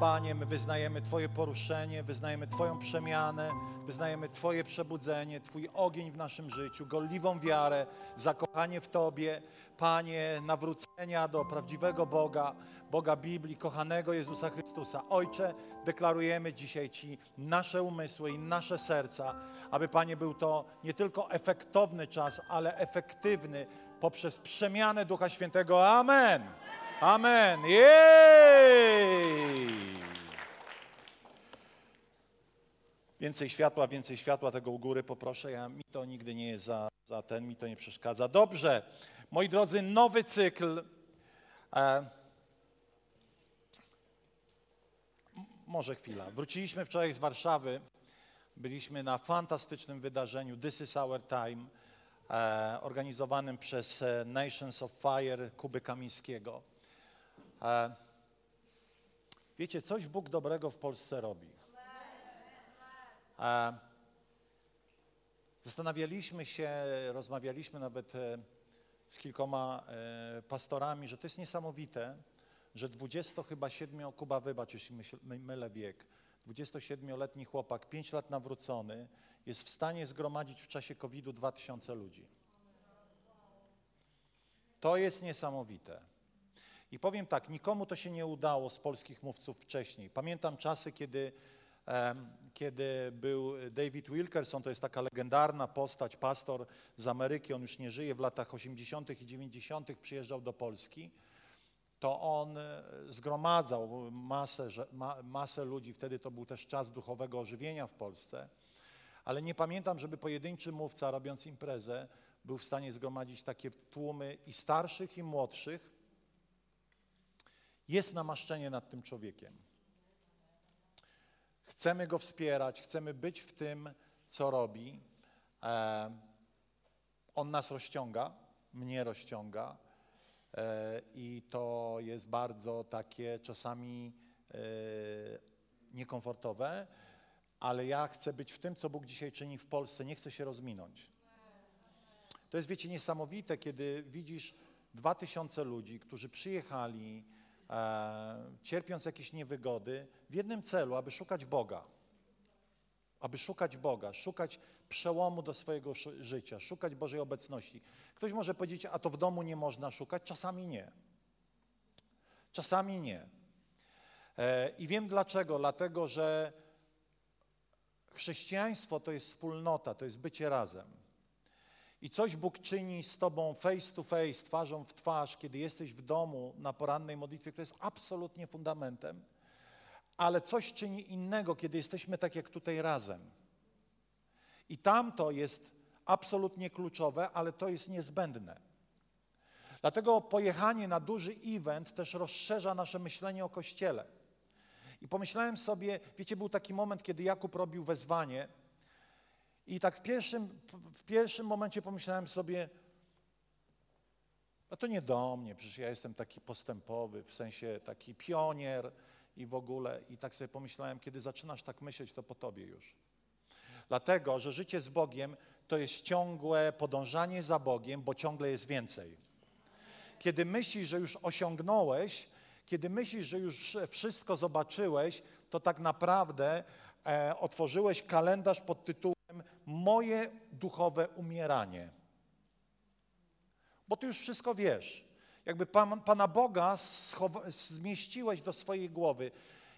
Panie, my wyznajemy Twoje poruszenie, wyznajemy Twoją przemianę, wyznajemy Twoje przebudzenie, Twój ogień w naszym życiu, gorliwą wiarę, zakochanie w Tobie. Panie, nawrócenia do prawdziwego Boga, Boga Biblii, kochanego Jezusa Chrystusa. Ojcze, deklarujemy dzisiaj Ci nasze umysły i nasze serca, aby Panie był to nie tylko efektowny czas, ale efektywny poprzez przemianę Ducha Świętego. Amen. Amen. Jej! Więcej światła, więcej światła tego u góry poproszę. Ja, mi to nigdy nie jest za, za ten, mi to nie przeszkadza. Dobrze. Moi drodzy, nowy cykl. E, może chwila. Wróciliśmy wczoraj z Warszawy. Byliśmy na fantastycznym wydarzeniu This is Our Time, organizowanym przez e, Nations of Fire Kuby Kamińskiego. E, wiecie, coś Bóg dobrego w Polsce robi. E, zastanawialiśmy się, rozmawialiśmy nawet e, z kilkoma e, pastorami, że to jest niesamowite, że 20 chyba 7, Kuba wybacz, jeśli mylę wiek, 27-letni chłopak, 5 lat nawrócony, jest w stanie zgromadzić w czasie COVID-u 2000 ludzi. To jest niesamowite. I powiem tak, nikomu to się nie udało z polskich mówców wcześniej. Pamiętam czasy, kiedy, kiedy był David Wilkerson, to jest taka legendarna postać, pastor z Ameryki, on już nie żyje, w latach 80. i 90. przyjeżdżał do Polski, to on e, zgromadzał masę, masę ludzi, wtedy to był też czas duchowego ożywienia w Polsce, ale nie pamiętam, żeby pojedynczy mówca robiąc imprezę był w stanie zgromadzić takie tłumy i starszych, i młodszych, jest namaszczenie nad tym człowiekiem. Chcemy go wspierać, chcemy być w tym, co robi. E, on nas rozciąga, mnie rozciąga i to jest bardzo takie czasami e, niekomfortowe, ale ja chcę być w tym, co Bóg dzisiaj czyni w Polsce, nie chcę się rozminąć. To jest, wiecie, niesamowite, kiedy widzisz dwa tysiące ludzi, którzy przyjechali, e, cierpiąc jakieś niewygody, w jednym celu, aby szukać Boga. Aby szukać Boga, szukać przełomu do swojego życia, szukać Bożej obecności. Ktoś może powiedzieć, a to w domu nie można szukać? Czasami nie. Czasami nie. E, I wiem dlaczego. Dlatego, że chrześcijaństwo to jest wspólnota, to jest bycie razem. I coś Bóg czyni z Tobą face to face, twarzą w twarz, kiedy jesteś w domu na porannej modlitwie, która jest absolutnie fundamentem, ale coś czyni innego, kiedy jesteśmy tak jak tutaj razem. I tamto jest absolutnie kluczowe, ale to jest niezbędne. Dlatego pojechanie na duży event też rozszerza nasze myślenie o Kościele. I pomyślałem sobie, wiecie, był taki moment, kiedy Jakub robił wezwanie, i tak w pierwszym, w pierwszym momencie pomyślałem sobie, a to nie do mnie, przecież ja jestem taki postępowy, w sensie taki pionier i w ogóle. I tak sobie pomyślałem, kiedy zaczynasz tak myśleć, to po tobie już. Dlatego, że życie z Bogiem to jest ciągłe podążanie za Bogiem, bo ciągle jest więcej. Kiedy myślisz, że już osiągnąłeś, kiedy myślisz, że już wszystko zobaczyłeś, to tak naprawdę e, otworzyłeś kalendarz pod tytułem Moje duchowe umieranie. Bo ty już wszystko wiesz. Jakby Pan, Pana Boga zmieściłeś do swojej głowy.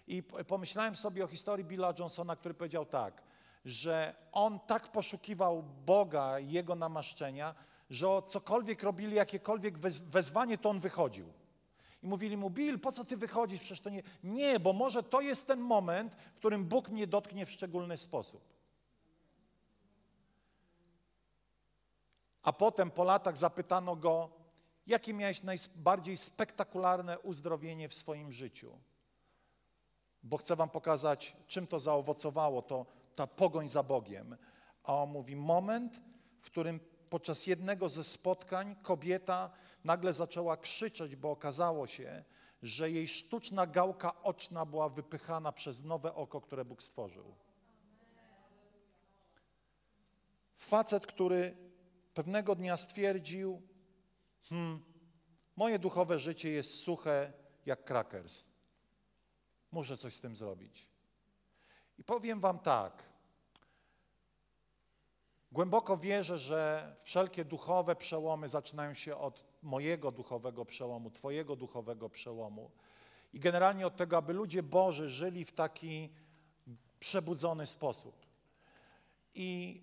I pomyślałem sobie o historii Billa Johnsona, który powiedział tak, że on tak poszukiwał Boga i Jego namaszczenia, że o cokolwiek robili, jakiekolwiek wez- wezwanie, to on wychodził. I mówili mu, Bill, po co ty wychodzisz? Przecież to nie... Nie, bo może to jest ten moment, w którym Bóg mnie dotknie w szczególny sposób. A potem po latach zapytano go, jakie miałeś najbardziej spektakularne uzdrowienie w swoim życiu? bo chcę wam pokazać, czym to zaowocowało, to ta pogoń za Bogiem. A on mówi, moment, w którym podczas jednego ze spotkań kobieta nagle zaczęła krzyczeć, bo okazało się, że jej sztuczna gałka oczna była wypychana przez nowe oko, które Bóg stworzył. Facet, który pewnego dnia stwierdził, hmm, moje duchowe życie jest suche jak krakers. Muszę coś z tym zrobić. I powiem wam tak, Głęboko wierzę, że wszelkie duchowe przełomy zaczynają się od mojego duchowego przełomu, Twojego duchowego przełomu. I generalnie od tego, aby ludzie Boży żyli w taki przebudzony sposób. I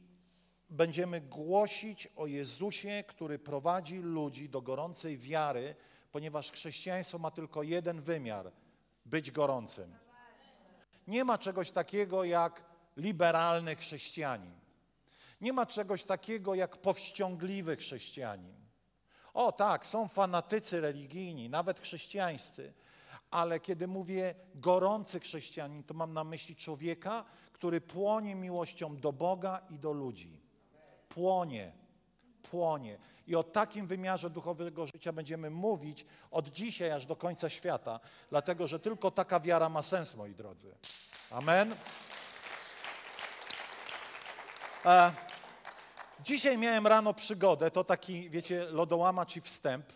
będziemy głosić o Jezusie, który prowadzi ludzi do gorącej wiary, ponieważ chrześcijaństwo ma tylko jeden wymiar być gorącym. Nie ma czegoś takiego jak liberalny chrześcijanin. Nie ma czegoś takiego jak powściągliwy chrześcijanin. O tak, są fanatycy religijni, nawet chrześcijańscy, ale kiedy mówię gorący chrześcijanin, to mam na myśli człowieka, który płonie miłością do Boga i do ludzi. Płonie, płonie. I o takim wymiarze duchowego życia będziemy mówić od dzisiaj aż do końca świata, dlatego że tylko taka wiara ma sens, moi drodzy. Amen. A dzisiaj miałem rano przygodę, to taki, wiecie, lodołamacz i wstęp.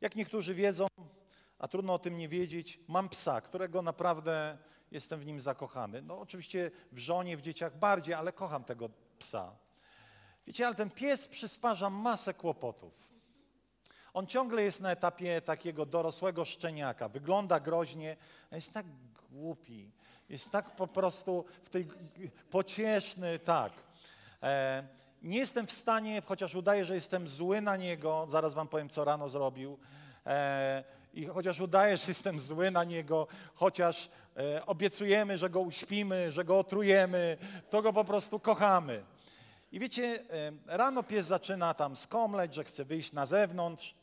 Jak niektórzy wiedzą, a trudno o tym nie wiedzieć, mam psa, którego naprawdę jestem w nim zakochany. No oczywiście w żonie, w dzieciach bardziej, ale kocham tego psa. Wiecie, ale ten pies przysparza masę kłopotów. On ciągle jest na etapie takiego dorosłego szczeniaka. Wygląda groźnie, a jest tak głupi. Jest tak po prostu w tej pocieszny, tak. E, nie jestem w stanie, chociaż udaję, że jestem zły na niego, zaraz wam powiem, co rano zrobił. E, I chociaż udaję, że jestem zły na niego, chociaż e, obiecujemy, że go uśpimy, że go otrujemy, to go po prostu kochamy. I wiecie, rano pies zaczyna tam skomleć, że chce wyjść na zewnątrz.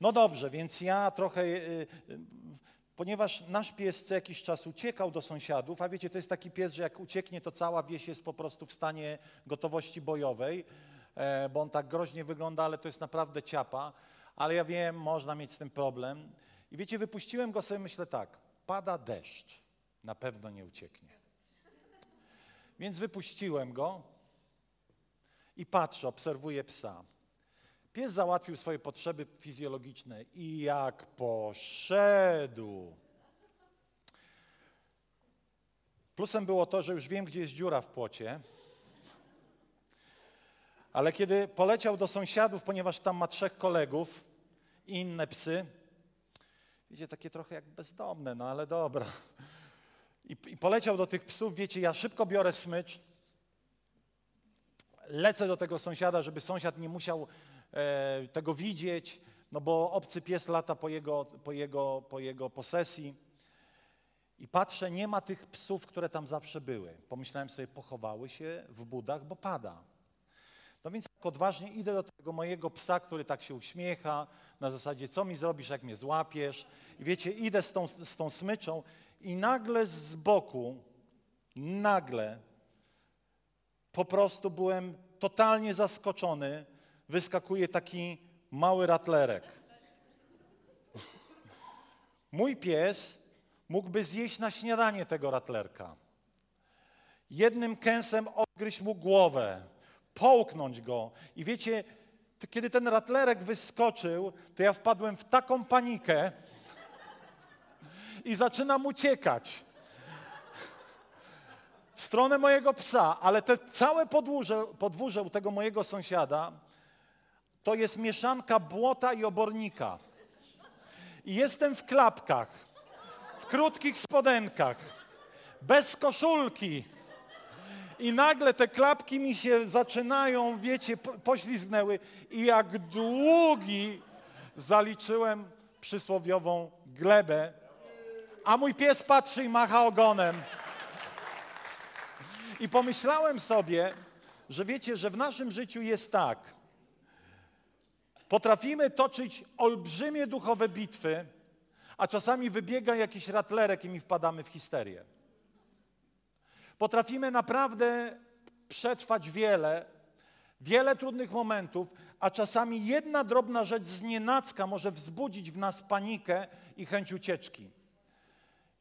No dobrze, więc ja trochę e, ponieważ nasz pies co jakiś czas uciekał do sąsiadów, a wiecie, to jest taki pies, że jak ucieknie, to cała wieś jest po prostu w stanie gotowości bojowej, e, bo on tak groźnie wygląda, ale to jest naprawdę ciapa. Ale ja wiem, można mieć z tym problem. I wiecie, wypuściłem go sobie, myślę tak, pada deszcz, na pewno nie ucieknie. Więc wypuściłem go i patrzę, obserwuję psa. Pies załatwił swoje potrzeby fizjologiczne i jak poszedł. Plusem było to, że już wiem, gdzie jest dziura w płocie. Ale kiedy poleciał do sąsiadów, ponieważ tam ma trzech kolegów i inne psy, wiecie, takie trochę jak bezdomne, no ale dobra. I, I, poleciał do tych psów, wiecie, ja szybko biorę smycz, lecę do tego sąsiada, żeby sąsiad nie musiał e, tego widzieć, no bo obcy pies lata po jego, po, jego, po jego posesji. I patrzę, nie ma tych psów, które tam zawsze były. Pomyślałem sobie, pochowały się w budach, bo pada. No więc tak odważnie idę do tego mojego psa, który tak się uśmiecha, na zasadzie, co mi zrobisz, jak mnie złapiesz. I wiecie, idę z tą, z tą smyczą i nagle z boku, nagle, po prostu byłem totalnie zaskoczony, wyskakuje taki mały ratlerek. Mój pies mógłby zjeść na śniadanie tego ratlerka. Jednym kęsem odgryźć mu głowę, połknąć go. I wiecie, kiedy ten ratlerek wyskoczył, to ja wpadłem w taką panikę i zaczynam uciekać w stronę mojego psa, ale te całe podwórze, podwórze u tego mojego sąsiada to jest mieszanka błota i obornika. I jestem w klapkach, w krótkich spodenkach, bez koszulki. I nagle te klapki mi się zaczynają, wiecie, poślizgnęły. I jak długi zaliczyłem przysłowiową glebę, a mój pies patrzy i macha ogonem. I pomyślałem sobie, że wiecie, że w naszym życiu jest tak, Potrafimy toczyć olbrzymie duchowe bitwy, a czasami wybiega jakiś ratlerek i mi wpadamy w histerię. Potrafimy naprawdę przetrwać wiele, wiele trudnych momentów, a czasami jedna drobna rzecz z nienacka może wzbudzić w nas panikę i chęć ucieczki.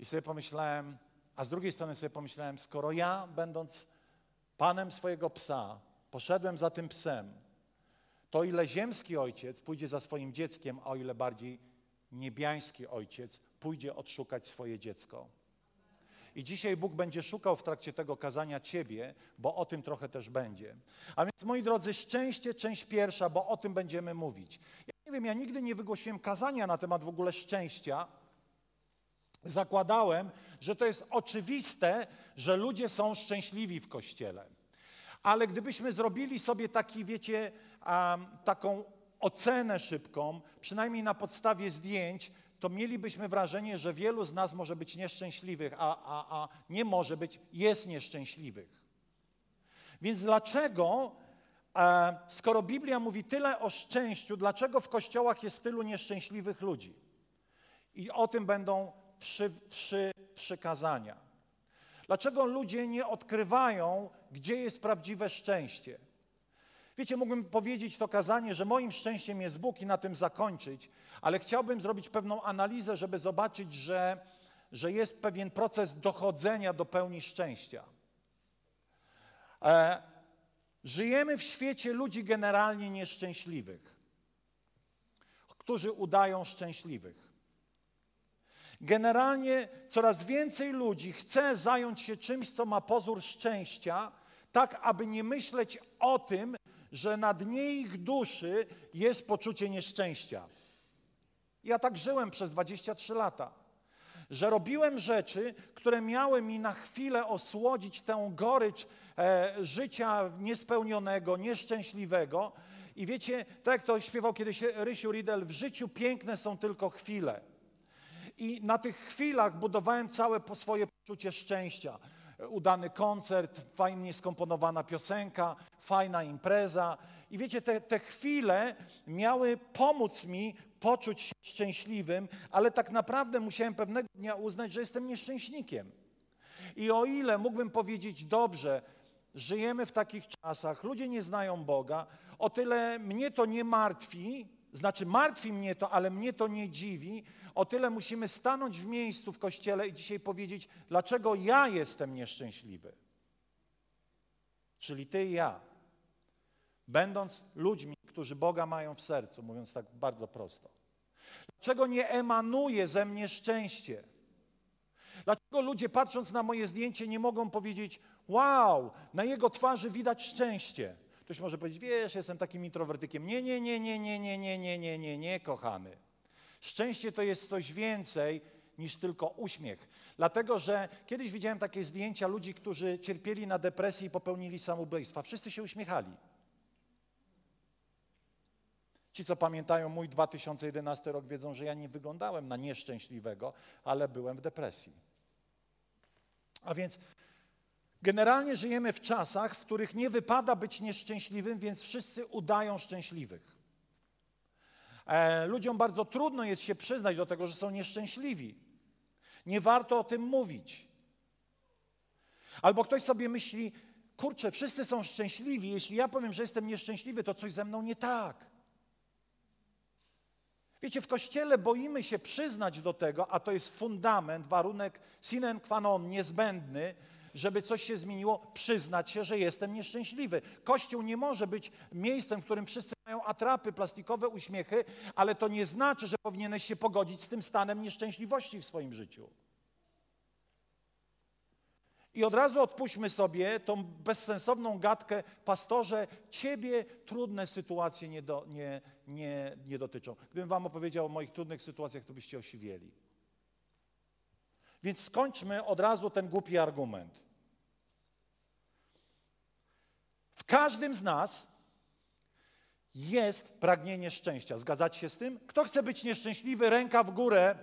I sobie pomyślałem, a z drugiej strony sobie pomyślałem, skoro ja, będąc panem swojego psa, poszedłem za tym psem, to ile ziemski ojciec pójdzie za swoim dzieckiem, a o ile bardziej niebiański ojciec pójdzie odszukać swoje dziecko. I dzisiaj Bóg będzie szukał w trakcie tego kazania Ciebie, bo o tym trochę też będzie. A więc, moi drodzy, szczęście, część pierwsza, bo o tym będziemy mówić. Ja nie wiem, ja nigdy nie wygłosiłem kazania na temat w ogóle szczęścia. Zakładałem, że to jest oczywiste, że ludzie są szczęśliwi w kościele. Ale gdybyśmy zrobili sobie taki, wiecie, um, taką ocenę szybką, przynajmniej na podstawie zdjęć, to mielibyśmy wrażenie, że wielu z nas może być nieszczęśliwych, a, a, a nie może być, jest nieszczęśliwych. Więc dlaczego, e, skoro Biblia mówi tyle o szczęściu, dlaczego w kościołach jest tylu nieszczęśliwych ludzi? I o tym będą trzy, trzy, trzy kazania. Dlaczego ludzie nie odkrywają, gdzie jest prawdziwe szczęście? Wiecie, mógłbym powiedzieć to kazanie, że moim szczęściem jest Bóg i na tym zakończyć, ale chciałbym zrobić pewną analizę, żeby zobaczyć, że, że jest pewien proces dochodzenia do pełni szczęścia. E, żyjemy w świecie ludzi generalnie nieszczęśliwych, którzy udają szczęśliwych. Generalnie coraz więcej ludzi chce zająć się czymś, co ma pozór szczęścia, tak aby nie myśleć o tym, że na dnie ich duszy jest poczucie nieszczęścia. Ja tak żyłem przez 23 lata, że robiłem rzeczy, które miały mi na chwilę osłodzić tę gorycz e, życia niespełnionego, nieszczęśliwego. I wiecie, tak jak to śpiewał kiedyś Rysiu Riedel, w życiu piękne są tylko chwile. I na tych chwilach budowałem całe swoje poczucie szczęścia udany koncert, fajnie skomponowana piosenka, fajna impreza. I wiecie, te, te chwile miały pomóc mi poczuć się szczęśliwym, ale tak naprawdę musiałem pewnego dnia uznać, że jestem nieszczęśnikiem. I o ile mógłbym powiedzieć, dobrze, żyjemy w takich czasach, ludzie nie znają Boga, o tyle mnie to nie martwi, znaczy martwi mnie to, ale mnie to nie dziwi, o tyle musimy stanąć w miejscu w kościele i dzisiaj powiedzieć, dlaczego ja jestem nieszczęśliwy. Czyli ty i ja, będąc ludźmi, którzy Boga mają w sercu, mówiąc tak bardzo prosto. Dlaczego nie emanuje ze mnie szczęście? Dlaczego ludzie patrząc na moje zdjęcie nie mogą powiedzieć, wow, na jego twarzy widać szczęście? Ktoś może powiedzieć, wiesz, jestem takim introwertykiem. Nie, nie, nie, nie, nie, nie, nie, nie, nie, nie, nie, kochany. Szczęście to jest coś więcej niż tylko uśmiech. Dlatego, że kiedyś widziałem takie zdjęcia ludzi, którzy cierpieli na depresję i popełnili samobójstwa. Wszyscy się uśmiechali. Ci, co pamiętają mój 2011 rok, wiedzą, że ja nie wyglądałem na nieszczęśliwego, ale byłem w depresji. A więc generalnie żyjemy w czasach, w których nie wypada być nieszczęśliwym, więc wszyscy udają szczęśliwych. E, ludziom bardzo trudno jest się przyznać do tego, że są nieszczęśliwi. Nie warto o tym mówić. Albo ktoś sobie myśli, kurczę, wszyscy są szczęśliwi, jeśli ja powiem, że jestem nieszczęśliwy, to coś ze mną nie tak. Wiecie, w kościele boimy się przyznać do tego, a to jest fundament, warunek sine qua non, niezbędny, żeby coś się zmieniło, przyznać się, że jestem nieszczęśliwy. Kościół nie może być miejscem, w którym wszyscy mają atrapy, plastikowe uśmiechy, ale to nie znaczy, że powinieneś się pogodzić z tym stanem nieszczęśliwości w swoim życiu. I od razu odpuśćmy sobie tą bezsensowną gadkę, pastorze, ciebie trudne sytuacje nie, do, nie, nie, nie dotyczą. Gdybym wam opowiedział o moich trudnych sytuacjach, to byście osiwieli. Więc skończmy od razu ten głupi argument. W każdym z nas jest pragnienie szczęścia. Zgadzacie się z tym? Kto chce być nieszczęśliwy, ręka w górę.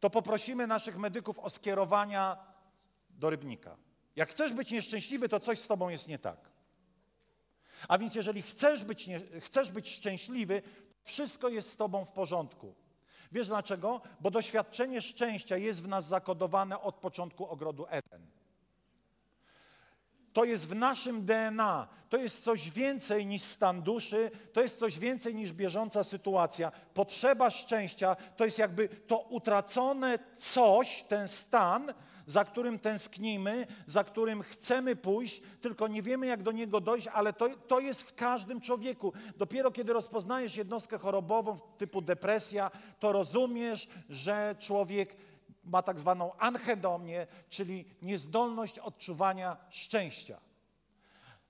To poprosimy naszych medyków o skierowania do rybnika. Jak chcesz być nieszczęśliwy, to coś z tobą jest nie tak. A więc jeżeli chcesz być, nie, chcesz być szczęśliwy, wszystko jest z Tobą w porządku. Wiesz dlaczego? Bo doświadczenie szczęścia jest w nas zakodowane od początku ogrodu Eden. To jest w naszym DNA. To jest coś więcej niż stan duszy, to jest coś więcej niż bieżąca sytuacja. Potrzeba szczęścia to jest jakby to utracone coś, ten stan, za którym tęsknimy, za którym chcemy pójść, tylko nie wiemy, jak do niego dojść, ale to, to jest w każdym człowieku. Dopiero kiedy rozpoznajesz jednostkę chorobową typu depresja, to rozumiesz, że człowiek ma tak zwaną anhedomię, czyli niezdolność odczuwania szczęścia.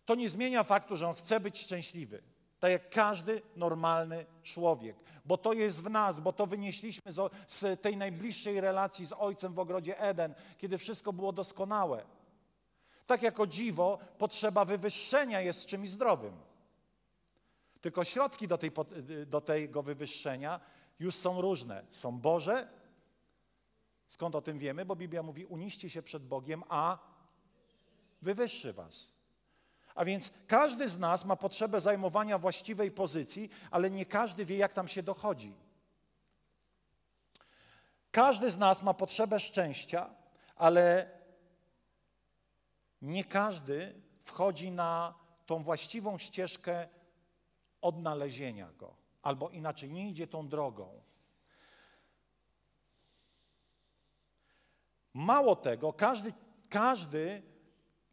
To nie zmienia faktu, że on chce być szczęśliwy. Tak jak każdy normalny człowiek, bo to jest w nas, bo to wynieśliśmy z, z tej najbliższej relacji z Ojcem w ogrodzie Eden, kiedy wszystko było doskonałe. Tak jako dziwo, potrzeba wywyższenia jest czymś zdrowym. Tylko środki do, tej, do tego wywyższenia już są różne. Są Boże. Skąd o tym wiemy? Bo Biblia mówi: uniście się przed Bogiem, a wywyższy was. A więc każdy z nas ma potrzebę zajmowania właściwej pozycji, ale nie każdy wie, jak tam się dochodzi. Każdy z nas ma potrzebę szczęścia, ale nie każdy wchodzi na tą właściwą ścieżkę odnalezienia go, albo inaczej nie idzie tą drogą. Mało tego, każdy, każdy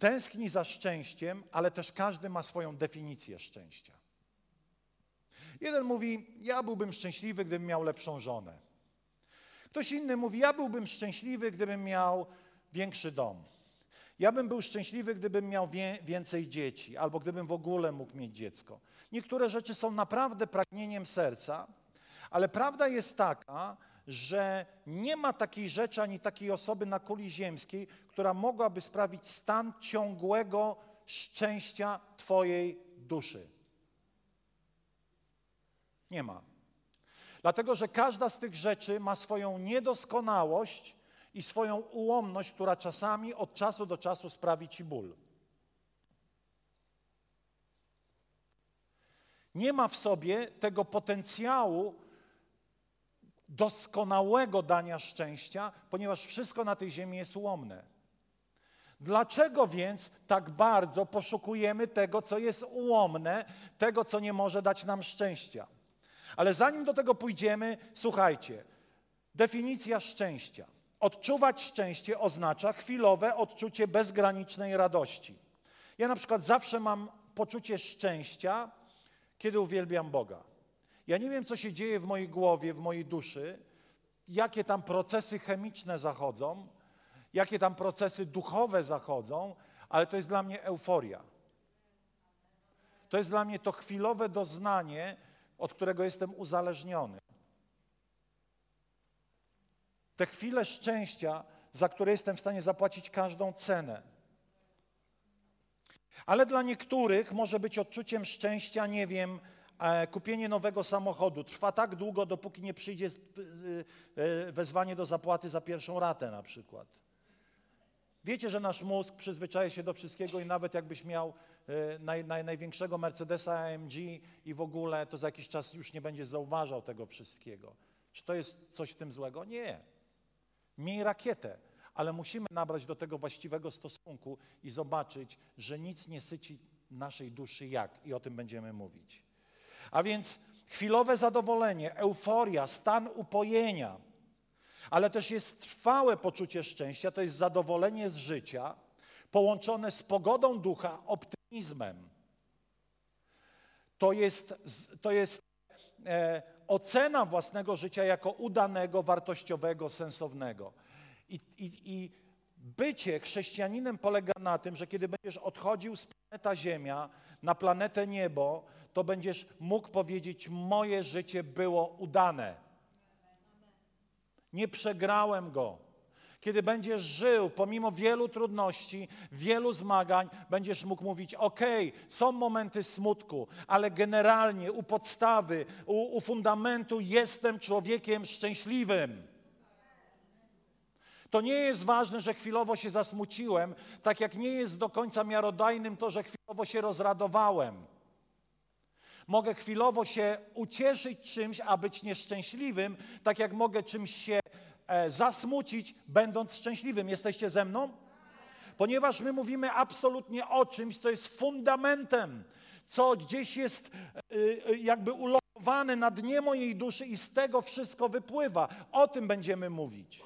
tęskni za szczęściem, ale też każdy ma swoją definicję szczęścia. Jeden mówi: Ja byłbym szczęśliwy, gdybym miał lepszą żonę. Ktoś inny mówi: Ja byłbym szczęśliwy, gdybym miał większy dom. Ja bym był szczęśliwy, gdybym miał wie, więcej dzieci, albo gdybym w ogóle mógł mieć dziecko. Niektóre rzeczy są naprawdę pragnieniem serca, ale prawda jest taka, że nie ma takiej rzeczy ani takiej osoby na kuli ziemskiej, która mogłaby sprawić stan ciągłego szczęścia Twojej duszy. Nie ma. Dlatego, że każda z tych rzeczy ma swoją niedoskonałość i swoją ułomność, która czasami od czasu do czasu sprawi Ci ból. Nie ma w sobie tego potencjału doskonałego dania szczęścia, ponieważ wszystko na tej ziemi jest ułomne. Dlaczego więc tak bardzo poszukujemy tego, co jest ułomne, tego, co nie może dać nam szczęścia? Ale zanim do tego pójdziemy, słuchajcie, definicja szczęścia. Odczuwać szczęście oznacza chwilowe odczucie bezgranicznej radości. Ja na przykład zawsze mam poczucie szczęścia, kiedy uwielbiam Boga. Ja nie wiem, co się dzieje w mojej głowie, w mojej duszy, jakie tam procesy chemiczne zachodzą, jakie tam procesy duchowe zachodzą, ale to jest dla mnie euforia. To jest dla mnie to chwilowe doznanie, od którego jestem uzależniony. Te chwile szczęścia, za które jestem w stanie zapłacić każdą cenę. Ale dla niektórych może być odczuciem szczęścia, nie wiem, kupienie nowego samochodu trwa tak długo, dopóki nie przyjdzie e, e, wezwanie do zapłaty za pierwszą ratę na przykład. Wiecie, że nasz mózg przyzwyczaja się do wszystkiego i nawet jakbyś miał naj, naj, największego Mercedesa AMG i w ogóle, to za jakiś czas już nie będziesz zauważał tego wszystkiego. Czy to jest coś w tym złego? Nie. Miej rakietę, ale musimy nabrać do tego właściwego stosunku i zobaczyć, że nic nie syci naszej duszy jak i o tym będziemy mówić. A więc chwilowe zadowolenie, euforia, stan upojenia, ale też jest trwałe poczucie szczęścia, to jest zadowolenie z życia, połączone z pogodą ducha, optymizmem. To jest, to jest e, ocena własnego życia jako udanego, wartościowego, sensownego. I, i, I bycie chrześcijaninem polega na tym, że kiedy będziesz odchodził z planeta Ziemia na planetę niebo, to będziesz mógł powiedzieć: Moje życie było udane. Nie przegrałem go. Kiedy będziesz żył, pomimo wielu trudności, wielu zmagań, będziesz mógł mówić: OK, są momenty smutku, ale generalnie u podstawy, u, u fundamentu jestem człowiekiem szczęśliwym. To nie jest ważne, że chwilowo się zasmuciłem, tak jak nie jest do końca miarodajnym to, że chwilowo się rozradowałem. Mogę chwilowo się ucieszyć czymś, a być nieszczęśliwym, tak jak mogę czymś się e, zasmucić, będąc szczęśliwym. Jesteście ze mną? Ponieważ my mówimy absolutnie o czymś, co jest fundamentem, co gdzieś jest e, jakby ulokowane na dnie mojej duszy i z tego wszystko wypływa. O tym będziemy mówić.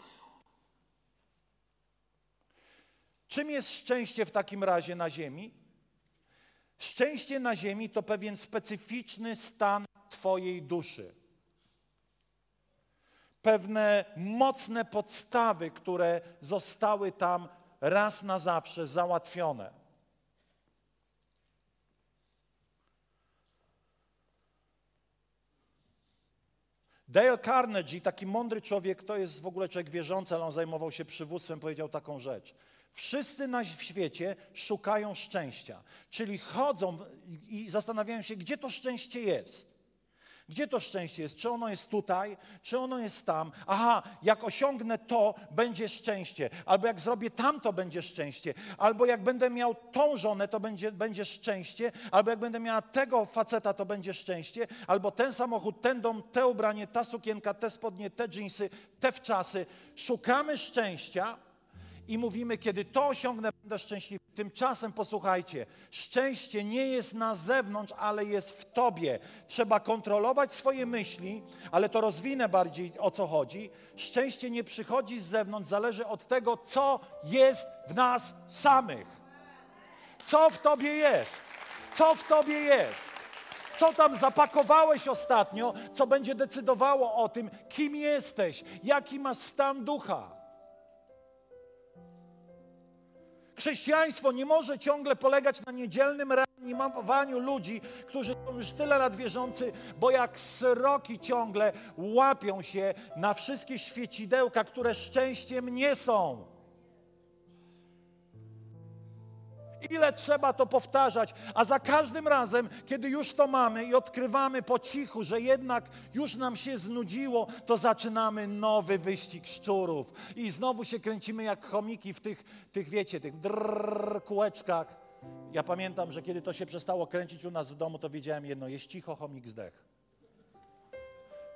Czym jest szczęście w takim razie na ziemi? Szczęście na ziemi to pewien specyficzny stan Twojej duszy. Pewne mocne podstawy, które zostały tam raz na zawsze załatwione. Dale Carnegie, taki mądry człowiek, to jest w ogóle człowiek wierzący, ale on zajmował się przywództwem, powiedział taką rzecz. Wszyscy na świecie szukają szczęścia, czyli chodzą i zastanawiają się, gdzie to szczęście jest. Gdzie to szczęście jest? Czy ono jest tutaj, czy ono jest tam? Aha, jak osiągnę to, będzie szczęście. Albo jak zrobię tamto, będzie szczęście. Albo jak będę miał tą żonę, to będzie, będzie szczęście. Albo jak będę miała tego faceta, to będzie szczęście. Albo ten samochód, ten dom, te ubranie, ta sukienka, te spodnie, te dżinsy, te wczasy. Szukamy szczęścia, i mówimy, kiedy to osiągnę, będę szczęśliwy. Tymczasem posłuchajcie, szczęście nie jest na zewnątrz, ale jest w tobie. Trzeba kontrolować swoje myśli, ale to rozwinę bardziej o co chodzi. Szczęście nie przychodzi z zewnątrz, zależy od tego, co jest w nas samych. Co w tobie jest? Co w tobie jest? Co tam zapakowałeś ostatnio, co będzie decydowało o tym, kim jesteś, jaki masz stan ducha. Chrześcijaństwo nie może ciągle polegać na niedzielnym reanimowaniu ludzi, którzy są już tyle lat wierzący, bo jak sroki ciągle łapią się na wszystkie świecidełka, które szczęściem nie są. Ile trzeba to powtarzać, a za każdym razem, kiedy już to mamy i odkrywamy po cichu, że jednak już nam się znudziło, to zaczynamy nowy wyścig szczurów. I znowu się kręcimy jak chomiki w tych, tych wiecie, tych drrr, kółeczkach. Ja pamiętam, że kiedy to się przestało kręcić u nas w domu, to wiedziałem jedno, jest cicho, chomik zdech.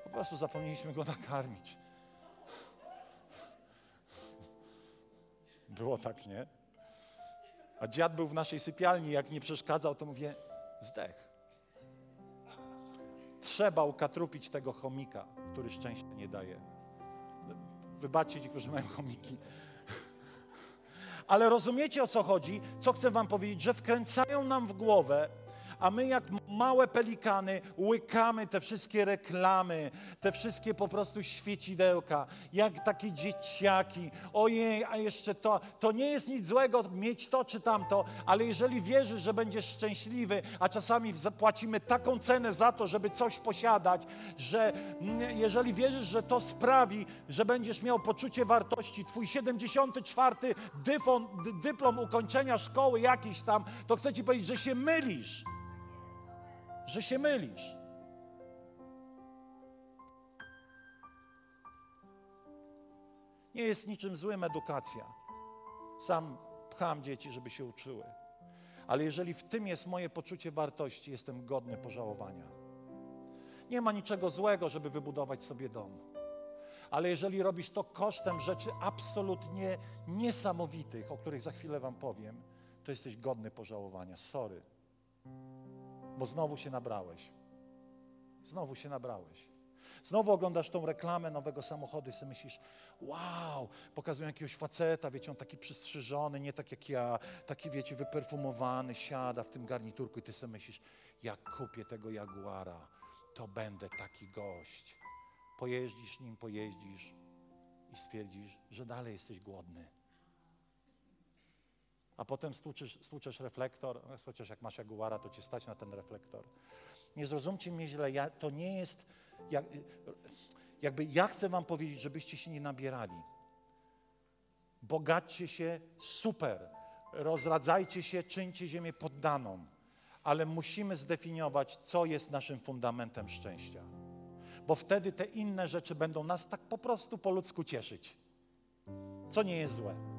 Po prostu zapomnieliśmy go nakarmić. Było tak, nie? A dziad był w naszej sypialni, jak nie przeszkadzał, to mówię, zdech. Trzeba ukatrupić tego chomika, który szczęścia nie daje. Wybaczcie ci, którzy mają chomiki. Ale rozumiecie o co chodzi? Co chcę wam powiedzieć? Że wkręcają nam w głowę, a my jak małe pelikany łykamy te wszystkie reklamy, te wszystkie po prostu świecidełka, jak takie dzieciaki. Ojej, a jeszcze to. To nie jest nic złego mieć to czy tamto, ale jeżeli wierzysz, że będziesz szczęśliwy, a czasami zapłacimy taką cenę za to, żeby coś posiadać, że jeżeli wierzysz, że to sprawi, że będziesz miał poczucie wartości, twój 74. Dyfon, dyplom ukończenia szkoły jakiś tam, to chcę ci powiedzieć, że się mylisz że się mylisz. Nie jest niczym złym edukacja. Sam pcham dzieci, żeby się uczyły. Ale jeżeli w tym jest moje poczucie wartości, jestem godny pożałowania. Nie ma niczego złego, żeby wybudować sobie dom. Ale jeżeli robisz to kosztem rzeczy absolutnie niesamowitych, o których za chwilę Wam powiem, to jesteś godny pożałowania. Sorry bo znowu się nabrałeś. Znowu się nabrałeś. Znowu oglądasz tą reklamę nowego samochodu i sobie myślisz, wow, pokazują jakiegoś faceta, wiecie, on taki przystrzyżony, nie tak jak ja, taki, wiecie, wyperfumowany, siada w tym garniturku i ty sobie myślisz, jak kupię tego Jaguara, to będę taki gość. Pojeździsz nim, pojeździsz i stwierdzisz, że dalej jesteś głodny a potem stłuczysz, stłuczesz reflektor, no, chociaż jak masz jaguara, to cię stać na ten reflektor. Nie zrozumcie mnie źle, ja, to nie jest, jak, jakby ja chcę wam powiedzieć, żebyście się nie nabierali. Bogaćcie się, super, rozradzajcie się, czyńcie ziemię poddaną, ale musimy zdefiniować, co jest naszym fundamentem szczęścia. Bo wtedy te inne rzeczy będą nas tak po prostu po ludzku cieszyć, co nie jest złe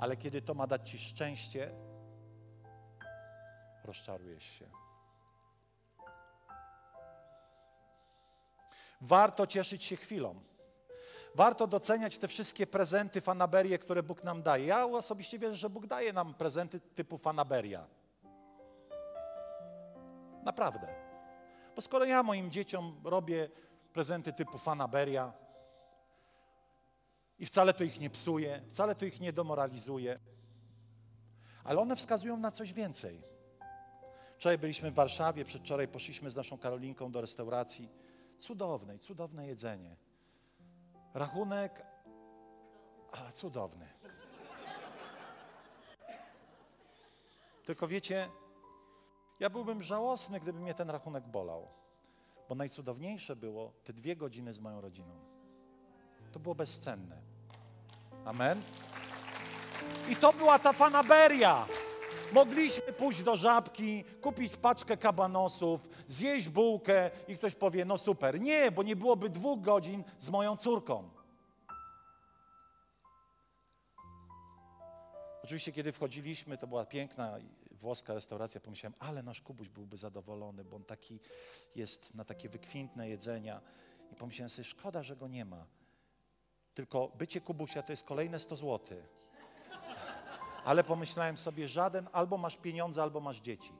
ale kiedy to ma dać Ci szczęście, rozczarujesz się. Warto cieszyć się chwilą. Warto doceniać te wszystkie prezenty, fanaberie, które Bóg nam daje. Ja osobiście wierzę, że Bóg daje nam prezenty typu fanaberia. Naprawdę. Bo skoro ja moim dzieciom robię prezenty typu fanaberia, i wcale to ich nie psuje, wcale to ich nie demoralizuje, ale one wskazują na coś więcej. Wczoraj byliśmy w Warszawie, przedwczoraj poszliśmy z naszą Karolinką do restauracji. Cudownej, cudowne jedzenie. Rachunek, a cudowny. Tylko wiecie, ja byłbym żałosny, gdyby mnie ten rachunek bolał. Bo najcudowniejsze było te dwie godziny z moją rodziną. To było bezcenne. Amen. I to była ta fanaberia. Mogliśmy pójść do żabki, kupić paczkę kabanosów, zjeść bułkę i ktoś powie, no super. Nie, bo nie byłoby dwóch godzin z moją córką. Oczywiście, kiedy wchodziliśmy, to była piękna włoska restauracja, pomyślałem, ale nasz Kubuś byłby zadowolony, bo on taki jest na takie wykwintne jedzenia. I pomyślałem sobie, szkoda, że go nie ma. Tylko bycie Kubusia to jest kolejne 100 zł. Ale pomyślałem sobie, żaden, albo masz pieniądze, albo masz dzieci.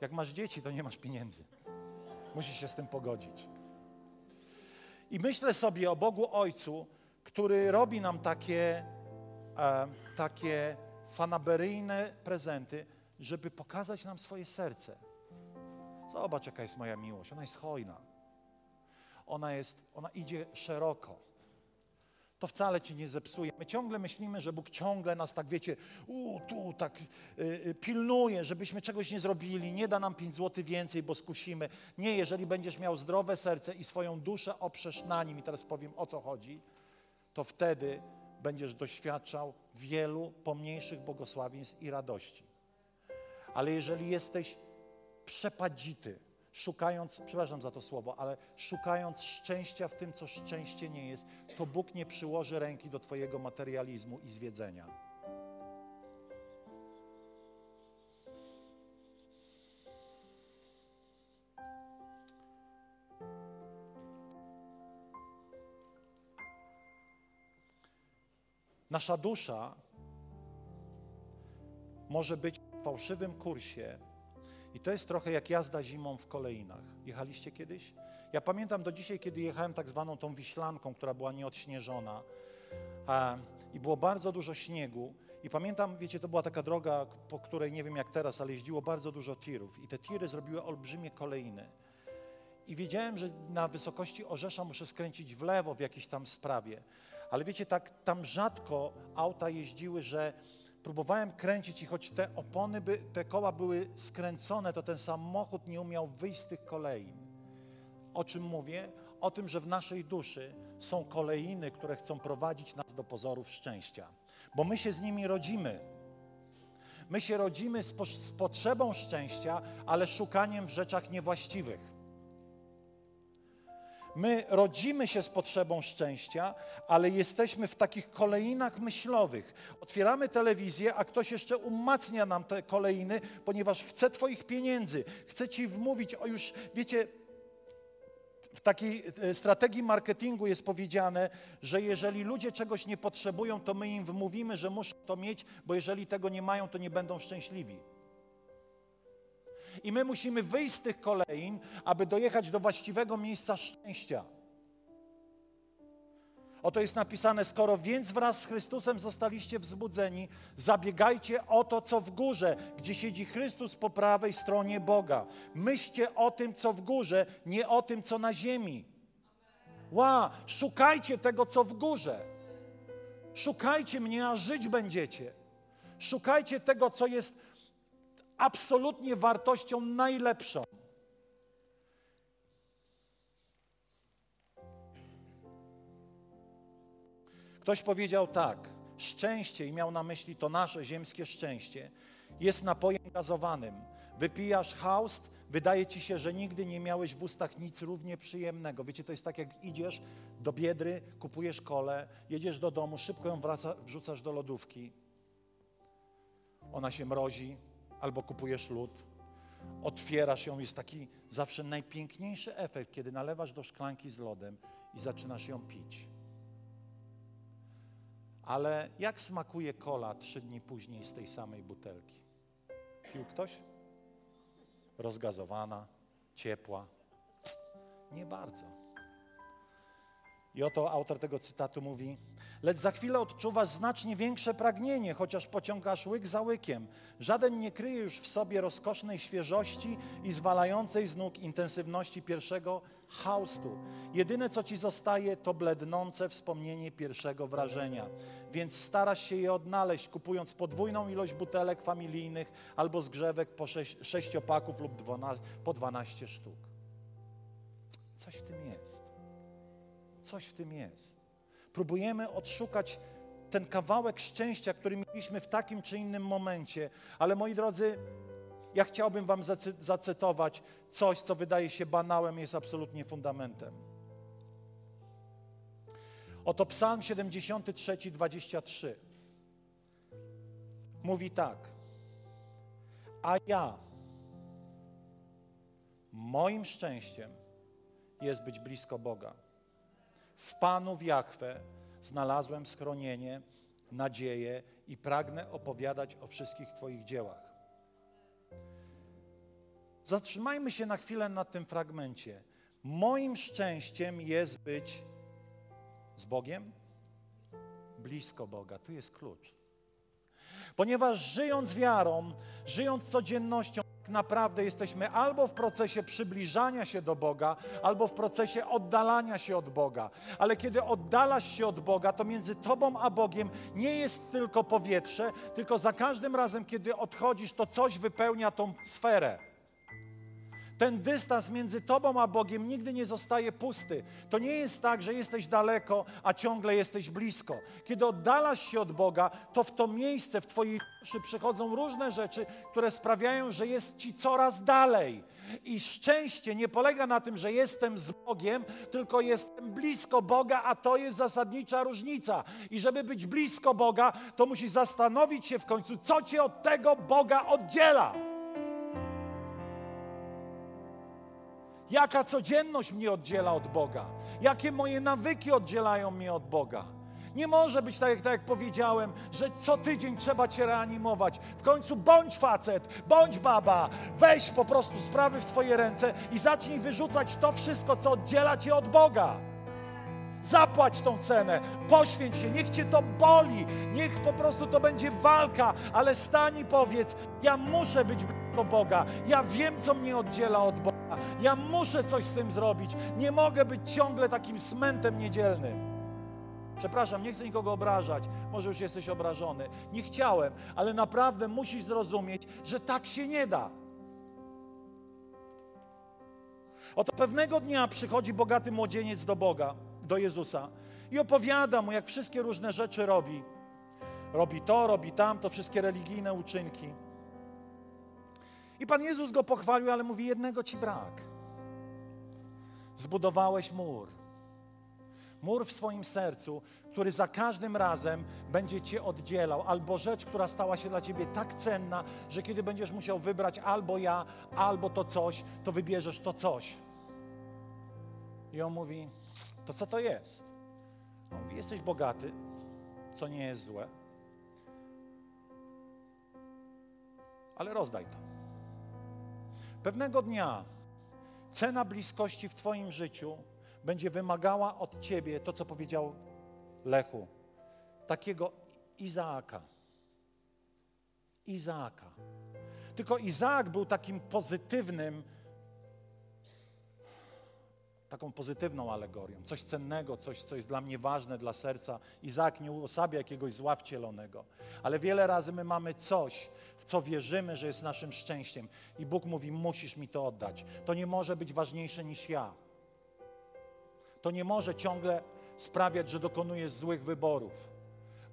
Jak masz dzieci, to nie masz pieniędzy. Musisz się z tym pogodzić. I myślę sobie o Bogu Ojcu, który robi nam takie, e, takie fanaberyjne prezenty, żeby pokazać nam swoje serce. Zobacz, jaka jest moja miłość. Ona jest hojna. Ona, jest, ona idzie szeroko. To wcale ci nie zepsuje. My ciągle myślimy, że Bóg ciągle nas tak, wiecie, u, tu tak y, y, pilnuje, żebyśmy czegoś nie zrobili, nie da nam pięć złotych więcej, bo skusimy. Nie, jeżeli będziesz miał zdrowe serce i swoją duszę oprzesz na nim, i teraz powiem o co chodzi, to wtedy będziesz doświadczał wielu pomniejszych błogosławieństw i radości. Ale jeżeli jesteś przepadzity, szukając, przepraszam za to słowo, ale szukając szczęścia w tym, co szczęście nie jest, to Bóg nie przyłoży ręki do Twojego materializmu i zwiedzenia. Nasza dusza może być w fałszywym kursie i to jest trochę jak jazda zimą w kolejnach. Jechaliście kiedyś? Ja pamiętam do dzisiaj, kiedy jechałem tak zwaną tą wiślanką, która była nieodśnieżona i było bardzo dużo śniegu. I pamiętam, wiecie, to była taka droga, po której nie wiem jak teraz, ale jeździło bardzo dużo tirów. I te tiry zrobiły olbrzymie kolejny. I wiedziałem, że na wysokości Orzesza muszę skręcić w lewo w jakiejś tam sprawie. Ale wiecie, tak tam rzadko auta jeździły, że próbowałem kręcić i choć te opony, by, te koła były skręcone, to ten samochód nie umiał wyjść z tych kolei. O czym mówię? O tym, że w naszej duszy są kolejny, które chcą prowadzić nas do pozorów szczęścia. Bo my się z nimi rodzimy. My się rodzimy z, po, z potrzebą szczęścia, ale szukaniem w rzeczach niewłaściwych. My rodzimy się z potrzebą szczęścia, ale jesteśmy w takich kolejnach myślowych. Otwieramy telewizję, a ktoś jeszcze umacnia nam te kolejny, ponieważ chce Twoich pieniędzy, chce Ci wmówić o już, wiecie, w takiej e, strategii marketingu jest powiedziane, że jeżeli ludzie czegoś nie potrzebują, to my im wmówimy, że muszą to mieć, bo jeżeli tego nie mają, to nie będą szczęśliwi. I my musimy wyjść z tych kolejn, aby dojechać do właściwego miejsca szczęścia. Oto jest napisane, skoro więc wraz z Chrystusem zostaliście wzbudzeni, zabiegajcie o to, co w górze, gdzie siedzi Chrystus po prawej stronie Boga. Myślcie o tym, co w górze, nie o tym, co na ziemi. Ła, szukajcie tego, co w górze. Szukajcie mnie, a żyć będziecie. Szukajcie tego, co jest absolutnie wartością najlepszą. Ktoś powiedział tak: szczęście, i miał na myśli to nasze ziemskie szczęście, jest napojem gazowanym. Wypijasz haust, wydaje ci się, że nigdy nie miałeś w ustach nic równie przyjemnego. Wiecie, to jest tak, jak idziesz do biedry, kupujesz kole, jedziesz do domu, szybko ją wraca, wrzucasz do lodówki. Ona się mrozi, albo kupujesz lód. otwierasz ją, jest taki zawsze najpiękniejszy efekt, kiedy nalewasz do szklanki z lodem i zaczynasz ją pić. Ale jak smakuje kola trzy dni później z tej samej butelki? Pił ktoś? Rozgazowana, ciepła? Nie bardzo. I oto autor tego cytatu mówi: Lecz za chwilę odczuwasz znacznie większe pragnienie, chociaż pociągasz łyk za łykiem. Żaden nie kryje już w sobie rozkosznej świeżości i zwalającej z nóg intensywności pierwszego haustu. Jedyne, co ci zostaje, to blednące wspomnienie pierwszego wrażenia. Więc starasz się je odnaleźć, kupując podwójną ilość butelek familijnych albo zgrzewek po sześciopaków lub dwana, po dwanaście sztuk. Coś w tym jest. Coś w tym jest. Próbujemy odszukać ten kawałek szczęścia, który mieliśmy w takim czy innym momencie, ale moi drodzy, ja chciałbym Wam zacytować coś, co wydaje się banałem, jest absolutnie fundamentem. Oto Psalm 73, 23. Mówi tak. A ja, moim szczęściem jest być blisko Boga. W Panu w Jachwę znalazłem schronienie, nadzieję i pragnę opowiadać o wszystkich Twoich dziełach. Zatrzymajmy się na chwilę na tym fragmencie. Moim szczęściem jest być z Bogiem, blisko Boga. Tu jest klucz. Ponieważ żyjąc wiarą, żyjąc codziennością, tak naprawdę jesteśmy albo w procesie przybliżania się do Boga, albo w procesie oddalania się od Boga. Ale kiedy oddalasz się od Boga, to między Tobą a Bogiem nie jest tylko powietrze, tylko za każdym razem, kiedy odchodzisz, to coś wypełnia tą sferę. Ten dystans między Tobą a Bogiem nigdy nie zostaje pusty. To nie jest tak, że jesteś daleko, a ciągle jesteś blisko. Kiedy oddalasz się od Boga, to w to miejsce, w Twojej duszy przychodzą różne rzeczy, które sprawiają, że jest Ci coraz dalej. I szczęście nie polega na tym, że jestem z Bogiem, tylko jestem blisko Boga, a to jest zasadnicza różnica. I żeby być blisko Boga, to musisz zastanowić się w końcu, co Cię od tego Boga oddziela. Jaka codzienność mnie oddziela od Boga? Jakie moje nawyki oddzielają mnie od Boga? Nie może być tak, tak jak powiedziałem, że co tydzień trzeba cię reanimować. W końcu bądź facet, bądź baba, weź po prostu sprawy w swoje ręce i zacznij wyrzucać to wszystko, co oddziela cię od Boga. Zapłać tą cenę, poświęć się, niech cię to boli, niech po prostu to będzie walka, ale stań i powiedz: Ja muszę być blisko Boga, ja wiem, co mnie oddziela od Boga. Ja muszę coś z tym zrobić. Nie mogę być ciągle takim smętem niedzielnym. Przepraszam, nie chcę nikogo obrażać. Może już jesteś obrażony. Nie chciałem, ale naprawdę musisz zrozumieć, że tak się nie da. Oto pewnego dnia przychodzi bogaty młodzieniec do Boga, do Jezusa i opowiada mu, jak wszystkie różne rzeczy robi. Robi to, robi tamto, wszystkie religijne uczynki. I Pan Jezus go pochwalił, ale mówi: Jednego ci brak. Zbudowałeś mur. Mur w swoim sercu, który za każdym razem będzie cię oddzielał, albo rzecz, która stała się dla ciebie tak cenna, że kiedy będziesz musiał wybrać albo ja, albo to coś, to wybierzesz to coś. I on mówi: To co to jest? On mówi: Jesteś bogaty, co nie jest złe, ale rozdaj to. Pewnego dnia cena bliskości w Twoim życiu będzie wymagała od Ciebie to, co powiedział Lechu, takiego Izaaka. Izaaka. Tylko Izaak był takim pozytywnym, taką pozytywną alegorią, coś cennego, coś, co jest dla mnie ważne, dla serca. Izaak nie uosabia jakiegoś zła wcielonego, ale wiele razy my mamy coś, w co wierzymy, że jest naszym szczęściem i Bóg mówi, musisz mi to oddać. To nie może być ważniejsze niż ja. To nie może ciągle sprawiać, że dokonujesz złych wyborów.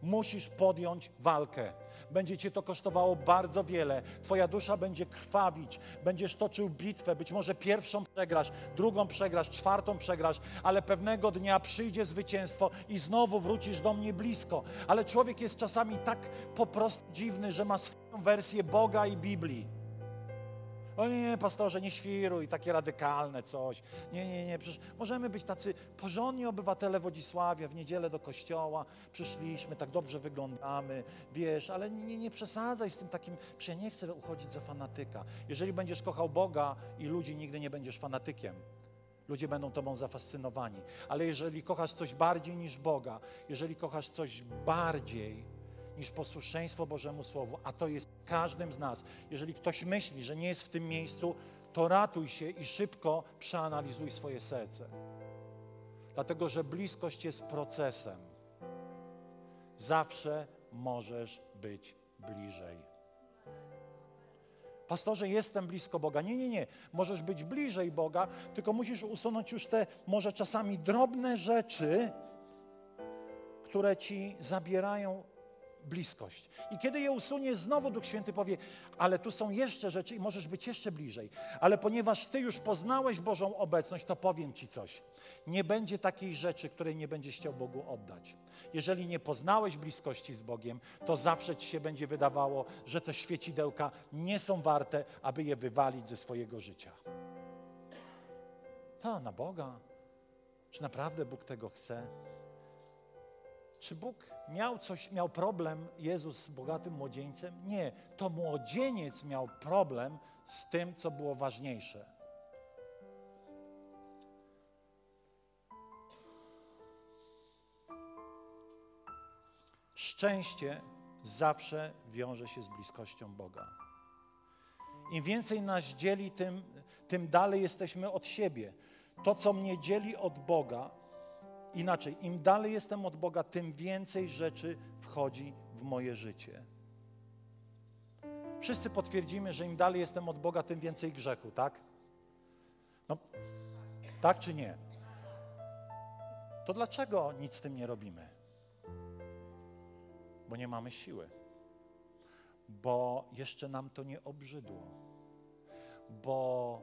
Musisz podjąć walkę będzie cię to kosztowało bardzo wiele. Twoja dusza będzie krwawić, będziesz toczył bitwę, być może pierwszą przegrasz, drugą przegrasz, czwartą przegrasz, ale pewnego dnia przyjdzie zwycięstwo i znowu wrócisz do mnie blisko. Ale człowiek jest czasami tak po prostu dziwny, że ma swoją wersję Boga i Biblii. O nie, pastorze, nie świruj, takie radykalne coś. Nie, nie, nie, przecież możemy być tacy porządni obywatele Wodzisławia, w niedzielę do kościoła, przyszliśmy, tak dobrze wyglądamy, wiesz, ale nie, nie przesadzaj z tym takim, przecież ja nie chcę uchodzić za fanatyka. Jeżeli będziesz kochał Boga i ludzi, nigdy nie będziesz fanatykiem. Ludzie będą Tobą zafascynowani. Ale jeżeli kochasz coś bardziej niż Boga, jeżeli kochasz coś bardziej niż posłuszeństwo Bożemu Słowu, a to jest każdym z nas, jeżeli ktoś myśli, że nie jest w tym miejscu, to ratuj się i szybko przeanalizuj swoje serce. Dlatego, że bliskość jest procesem. Zawsze możesz być bliżej. Pastorze, jestem blisko Boga. Nie, nie, nie. Możesz być bliżej Boga, tylko musisz usunąć już te może czasami drobne rzeczy, które ci zabierają bliskość. I kiedy je usuniesz, znowu Duch Święty powie, ale tu są jeszcze rzeczy i możesz być jeszcze bliżej. Ale ponieważ Ty już poznałeś Bożą obecność, to powiem Ci coś. Nie będzie takiej rzeczy, której nie będziesz chciał Bogu oddać. Jeżeli nie poznałeś bliskości z Bogiem, to zawsze Ci się będzie wydawało, że te świecidełka nie są warte, aby je wywalić ze swojego życia. To na Boga. Czy naprawdę Bóg tego chce? Czy Bóg miał coś, miał problem, Jezus z bogatym młodzieńcem? Nie, to młodzieniec miał problem z tym, co było ważniejsze. Szczęście zawsze wiąże się z bliskością Boga. Im więcej nas dzieli, tym, tym dalej jesteśmy od siebie. To, co mnie dzieli od Boga, Inaczej, im dalej jestem od Boga, tym więcej rzeczy wchodzi w moje życie. Wszyscy potwierdzimy, że im dalej jestem od Boga, tym więcej grzechu, tak? No, tak czy nie? To dlaczego nic z tym nie robimy? Bo nie mamy siły. Bo jeszcze nam to nie obrzydło. Bo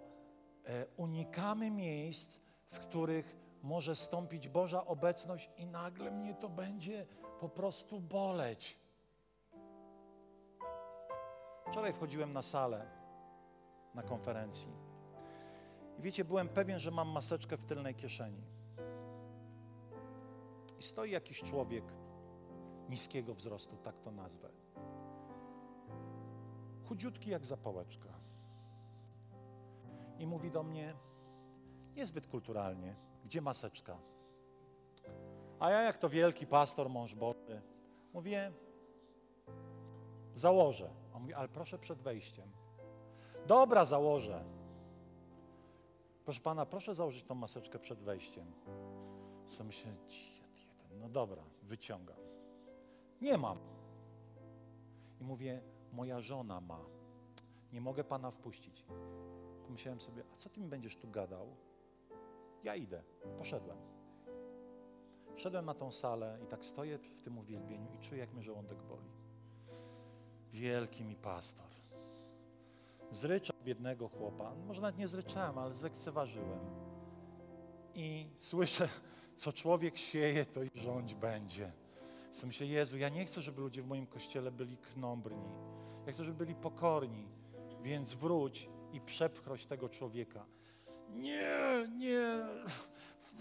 e, unikamy miejsc, w których może stąpić Boża obecność i nagle mnie to będzie po prostu boleć. Wczoraj wchodziłem na salę na konferencji i wiecie, byłem pewien, że mam maseczkę w tylnej kieszeni. I stoi jakiś człowiek niskiego wzrostu, tak to nazwę. Chudziutki jak zapałeczka. I mówi do mnie niezbyt kulturalnie, gdzie maseczka? A ja, jak to wielki pastor, mąż Boży, mówię, założę. On mówi, ale proszę przed wejściem. Dobra, założę. Proszę pana, proszę założyć tą maseczkę przed wejściem. Co myślę, no dobra, wyciągam. Nie mam. I mówię, moja żona ma. Nie mogę pana wpuścić. Pomyślałem sobie, a co ty mi będziesz tu gadał? Ja idę. Poszedłem. Wszedłem na tą salę i tak stoję w tym uwielbieniu i czuję, jak mnie żołądek boli. Wielki mi pastor. Zryczał biednego chłopa. Może nawet nie zryczałem, ale zlekceważyłem. I słyszę, co człowiek sieje, to i rządź będzie. I myślę, Jezu, ja nie chcę, żeby ludzie w moim kościele byli krnąbrni. Ja chcę, żeby byli pokorni. Więc wróć i przepchroć tego człowieka nie, nie,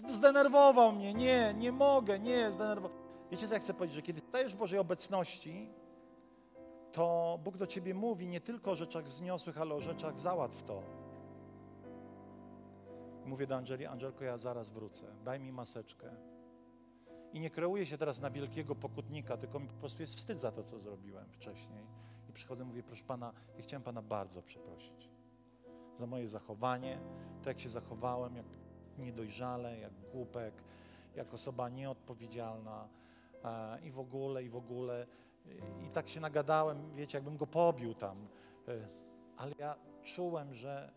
zdenerwował mnie, nie, nie mogę, nie, zdenerwował. Wiecie, co ja chcę powiedzieć, że kiedy stajesz w Bożej obecności, to Bóg do ciebie mówi nie tylko o rzeczach wzniosłych, ale o rzeczach załatw to. Mówię do Angeli, Angelko, ja zaraz wrócę, daj mi maseczkę. I nie kreuję się teraz na wielkiego pokutnika, tylko mi po prostu jest wstyd za to, co zrobiłem wcześniej. I przychodzę, mówię, proszę Pana, ja chciałem Pana bardzo przeprosić za moje zachowanie, to jak się zachowałem, jak niedojrzale, jak głupek, jak osoba nieodpowiedzialna e, i w ogóle, i w ogóle. I tak się nagadałem, wiecie, jakbym go pobił tam. E, ale ja czułem, że,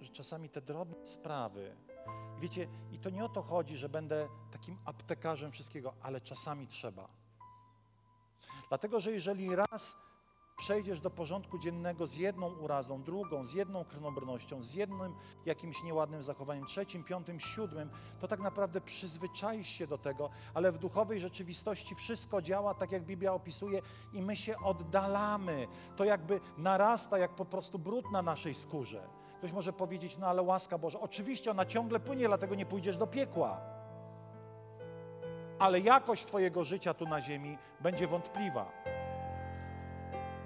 że czasami te drobne sprawy, wiecie, i to nie o to chodzi, że będę takim aptekarzem wszystkiego, ale czasami trzeba. Dlatego, że jeżeli raz przejdziesz do porządku dziennego z jedną urazą, drugą, z jedną krnobrnością, z jednym jakimś nieładnym zachowaniem, trzecim, piątym, siódmym, to tak naprawdę przyzwyczaisz się do tego, ale w duchowej rzeczywistości wszystko działa tak, jak Biblia opisuje i my się oddalamy. To jakby narasta jak po prostu brud na naszej skórze. Ktoś może powiedzieć, no ale łaska Boża, oczywiście ona ciągle płynie, dlatego nie pójdziesz do piekła. Ale jakość Twojego życia tu na ziemi będzie wątpliwa.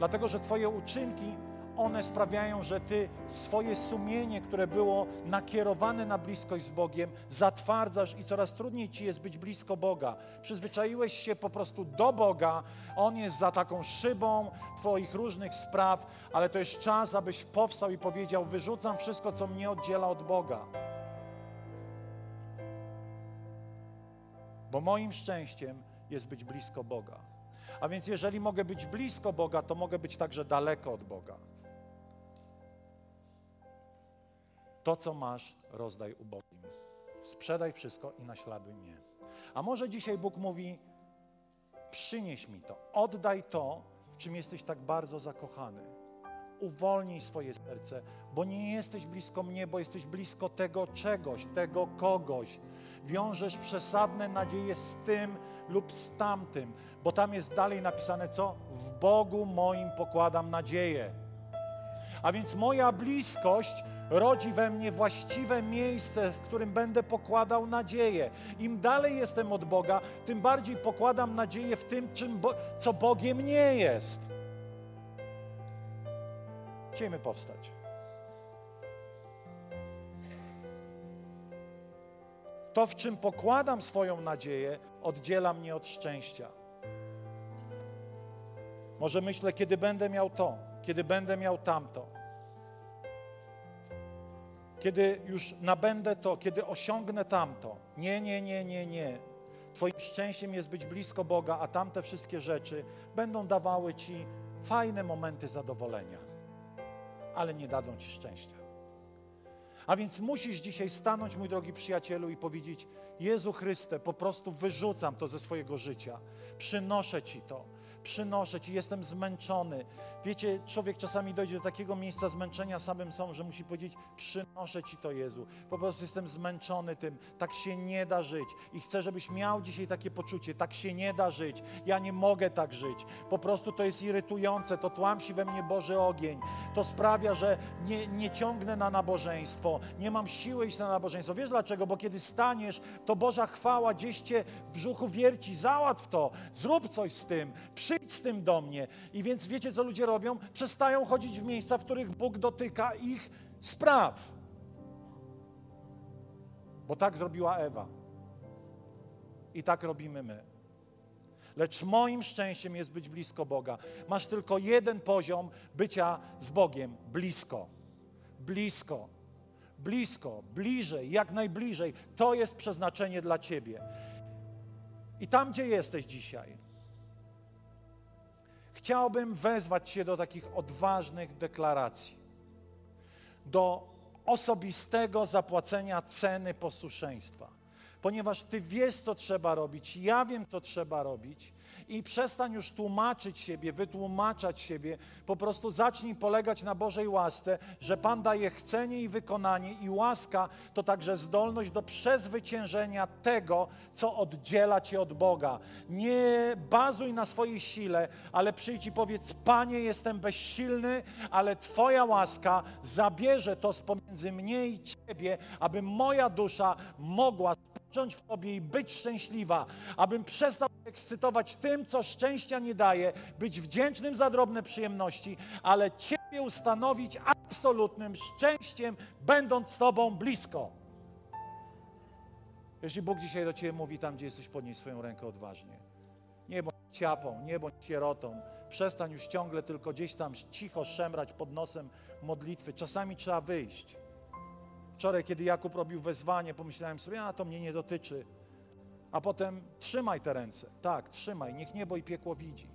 Dlatego, że Twoje uczynki, one sprawiają, że Ty swoje sumienie, które było nakierowane na bliskość z Bogiem, zatwardzasz i coraz trudniej Ci jest być blisko Boga. Przyzwyczaiłeś się po prostu do Boga, On jest za taką szybą Twoich różnych spraw, ale to jest czas, abyś powstał i powiedział: Wyrzucam wszystko, co mnie oddziela od Boga. Bo moim szczęściem jest być blisko Boga. A więc jeżeli mogę być blisko Boga, to mogę być także daleko od Boga. To, co masz, rozdaj ubogim. Sprzedaj wszystko i naśladuj mnie. A może dzisiaj Bóg mówi: przynieś mi to, oddaj to, w czym jesteś tak bardzo zakochany. Uwolnij swoje serce, bo nie jesteś blisko mnie, bo jesteś blisko tego czegoś, tego kogoś. Wiążesz przesadne nadzieje z tym lub z tamtym, bo tam jest dalej napisane co? W Bogu moim pokładam nadzieję. A więc moja bliskość rodzi we mnie właściwe miejsce, w którym będę pokładał nadzieję. Im dalej jestem od Boga, tym bardziej pokładam nadzieję w tym, czym Bo co Bogiem nie jest. Chciejmy powstać. To, w czym pokładam swoją nadzieję, oddziela mnie od szczęścia. Może myślę, kiedy będę miał to, kiedy będę miał tamto, kiedy już nabędę to, kiedy osiągnę tamto. Nie, nie, nie, nie, nie. Twoim szczęściem jest być blisko Boga, a tamte wszystkie rzeczy będą dawały Ci fajne momenty zadowolenia, ale nie dadzą Ci szczęścia. A więc musisz dzisiaj stanąć, mój drogi przyjacielu, i powiedzieć: Jezu Chryste, po prostu wyrzucam to ze swojego życia, przynoszę Ci to przynoszę Ci, jestem zmęczony. Wiecie, człowiek czasami dojdzie do takiego miejsca zmęczenia samym sobą, że musi powiedzieć, przynoszę Ci to Jezu. Po prostu jestem zmęczony tym, tak się nie da żyć. I chcę, żebyś miał dzisiaj takie poczucie, tak się nie da żyć, ja nie mogę tak żyć. Po prostu to jest irytujące, to tłamsi we mnie Boży ogień. To sprawia, że nie, nie ciągnę na nabożeństwo, nie mam siły iść na nabożeństwo. Wiesz dlaczego? Bo kiedy staniesz, to Boża chwała gdzieś Cię w brzuchu wierci, załatw to, zrób coś z tym, przyjdź z tym do mnie. I więc wiecie, co ludzie robią? Przestają chodzić w miejsca, w których Bóg dotyka ich spraw. Bo tak zrobiła Ewa. I tak robimy my. Lecz moim szczęściem jest być blisko Boga. Masz tylko jeden poziom bycia z Bogiem blisko. Blisko. Blisko, bliżej, jak najbliżej. To jest przeznaczenie dla Ciebie. I tam, gdzie jesteś dzisiaj, chciałbym wezwać Cię do takich odważnych deklaracji, do osobistego zapłacenia ceny posłuszeństwa, ponieważ Ty wiesz, co trzeba robić, ja wiem, co trzeba robić i przestań już tłumaczyć siebie, wytłumaczać siebie. Po prostu zacznij polegać na Bożej łasce, że Pan daje chcenie i wykonanie, i łaska to także zdolność do przezwyciężenia tego, co oddziela cię od Boga. Nie bazuj na swojej sile, ale przyjdź i powiedz: Panie, jestem bezsilny, ale Twoja łaska zabierze to z pomiędzy mnie i Ciebie, aby moja dusza mogła spocząć w Tobie i być szczęśliwa, abym przestał ekscytować tym, co szczęścia nie daje, być wdzięcznym za drobne przyjemności, ale Ciebie ustanowić absolutnym szczęściem, będąc z Tobą blisko. Jeśli Bóg dzisiaj do Ciebie mówi tam, gdzie jesteś, podnieś swoją rękę odważnie. Nie bądź ciapą, nie bądź sierotą. Przestań już ciągle tylko gdzieś tam cicho szemrać pod nosem modlitwy. Czasami trzeba wyjść. Wczoraj, kiedy Jakub robił wezwanie, pomyślałem sobie, a to mnie nie dotyczy. A potem trzymaj te ręce. Tak, trzymaj, niech niebo i piekło widzi.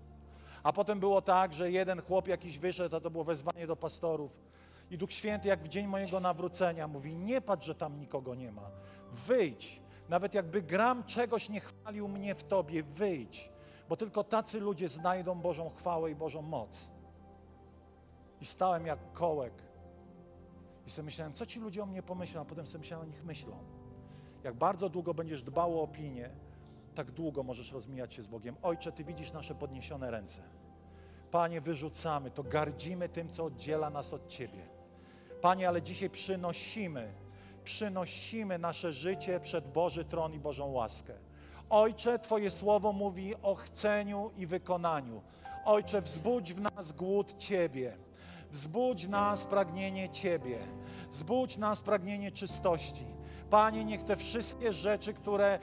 A potem było tak, że jeden chłop jakiś wyszedł, a to było wezwanie do pastorów. I Duch Święty, jak w dzień mojego nawrócenia, mówi: Nie patrz, że tam nikogo nie ma. Wyjdź. Nawet jakby gram czegoś nie chwalił mnie w tobie, wyjdź. Bo tylko tacy ludzie znajdą Bożą chwałę i Bożą moc. I stałem jak kołek. I sobie myślałem, co ci ludzie o mnie pomyślą, a potem sobie myślałem, o nich myślą. Jak bardzo długo będziesz dbał o opinię, tak długo możesz rozmijać się z Bogiem. Ojcze, Ty widzisz nasze podniesione ręce. Panie, wyrzucamy to, gardzimy tym, co oddziela nas od Ciebie. Panie, ale dzisiaj przynosimy, przynosimy nasze życie przed Boży tron i Bożą łaskę. Ojcze, Twoje słowo mówi o chceniu i wykonaniu. Ojcze, wzbudź w nas głód Ciebie. Wzbudź nas pragnienie Ciebie. Wzbudź nas pragnienie czystości. Panie, niech te wszystkie rzeczy, które